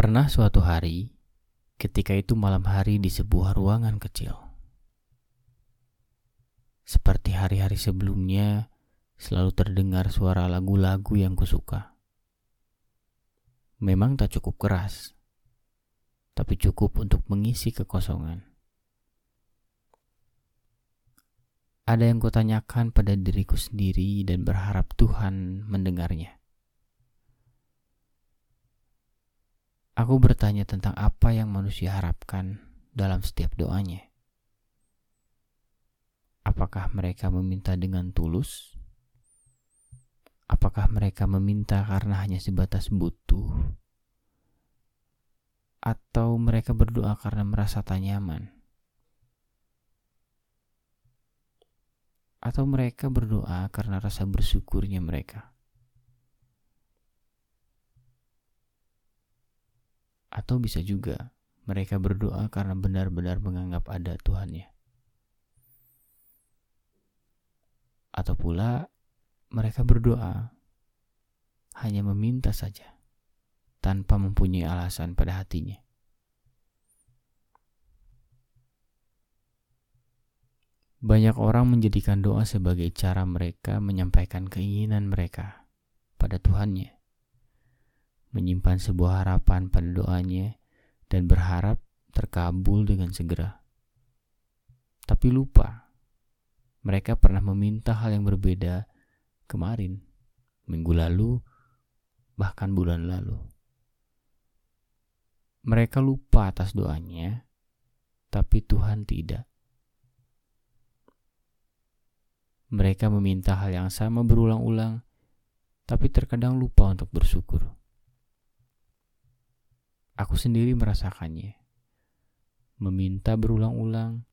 Pernah suatu hari, ketika itu malam hari di sebuah ruangan kecil. Seperti hari-hari sebelumnya, selalu terdengar suara lagu-lagu yang kusuka. Memang tak cukup keras, tapi cukup untuk mengisi kekosongan. Ada yang kutanyakan pada diriku sendiri dan berharap Tuhan mendengarnya. Aku bertanya tentang apa yang manusia harapkan dalam setiap doanya. Apakah mereka meminta dengan tulus? Apakah mereka meminta karena hanya sebatas butuh? Atau mereka berdoa karena merasa tak nyaman? atau mereka berdoa karena rasa bersyukurnya mereka. Atau bisa juga mereka berdoa karena benar-benar menganggap ada Tuhannya. Atau pula mereka berdoa hanya meminta saja tanpa mempunyai alasan pada hatinya. Banyak orang menjadikan doa sebagai cara mereka menyampaikan keinginan mereka pada Tuhannya, menyimpan sebuah harapan pada doanya, dan berharap terkabul dengan segera. Tapi lupa, mereka pernah meminta hal yang berbeda kemarin, minggu lalu, bahkan bulan lalu. Mereka lupa atas doanya, tapi Tuhan tidak. Mereka meminta hal yang sama berulang-ulang, tapi terkadang lupa untuk bersyukur. Aku sendiri merasakannya. Meminta berulang-ulang,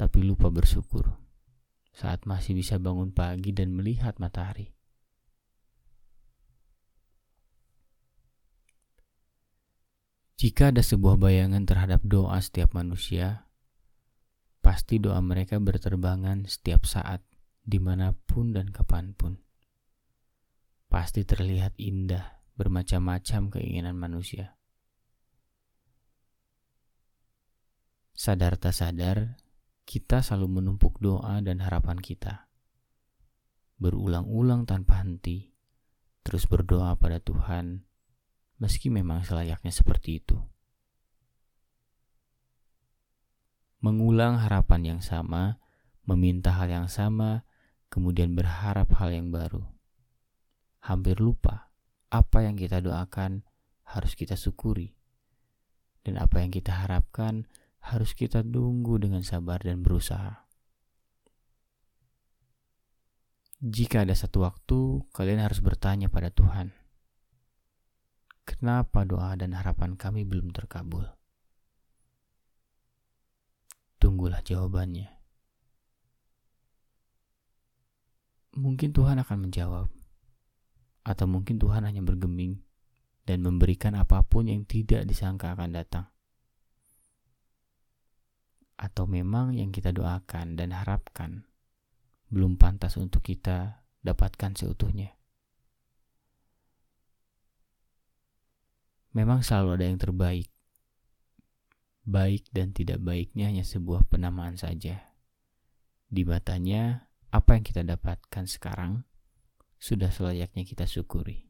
tapi lupa bersyukur saat masih bisa bangun pagi dan melihat matahari. Jika ada sebuah bayangan terhadap doa setiap manusia, pasti doa mereka berterbangan setiap saat di mana pun dan kapan pun. Pasti terlihat indah bermacam-macam keinginan manusia. Sadar tak sadar, kita selalu menumpuk doa dan harapan kita. Berulang-ulang tanpa henti, terus berdoa pada Tuhan, meski memang selayaknya seperti itu. Mengulang harapan yang sama, meminta hal yang sama, kemudian berharap hal yang baru. Hampir lupa apa yang kita doakan harus kita syukuri, dan apa yang kita harapkan kita tunggu dengan sabar dan berusaha. Jika ada satu waktu, kalian harus bertanya pada Tuhan, "Kenapa doa dan harapan kami belum terkabul?" Tunggulah jawabannya. Mungkin Tuhan akan menjawab, atau mungkin Tuhan hanya bergeming dan memberikan apa pun yang tidak disangka akan datang, atau memang yang kita doakan dan harapkan belum pantas untuk kita dapatkan seutuhnya. Memang selalu ada yang terbaik. Baik dan tidak baiknya hanya sebuah penamaan saja. Di matanya, apa yang kita dapatkan sekarang sudah selayaknya kita syukuri.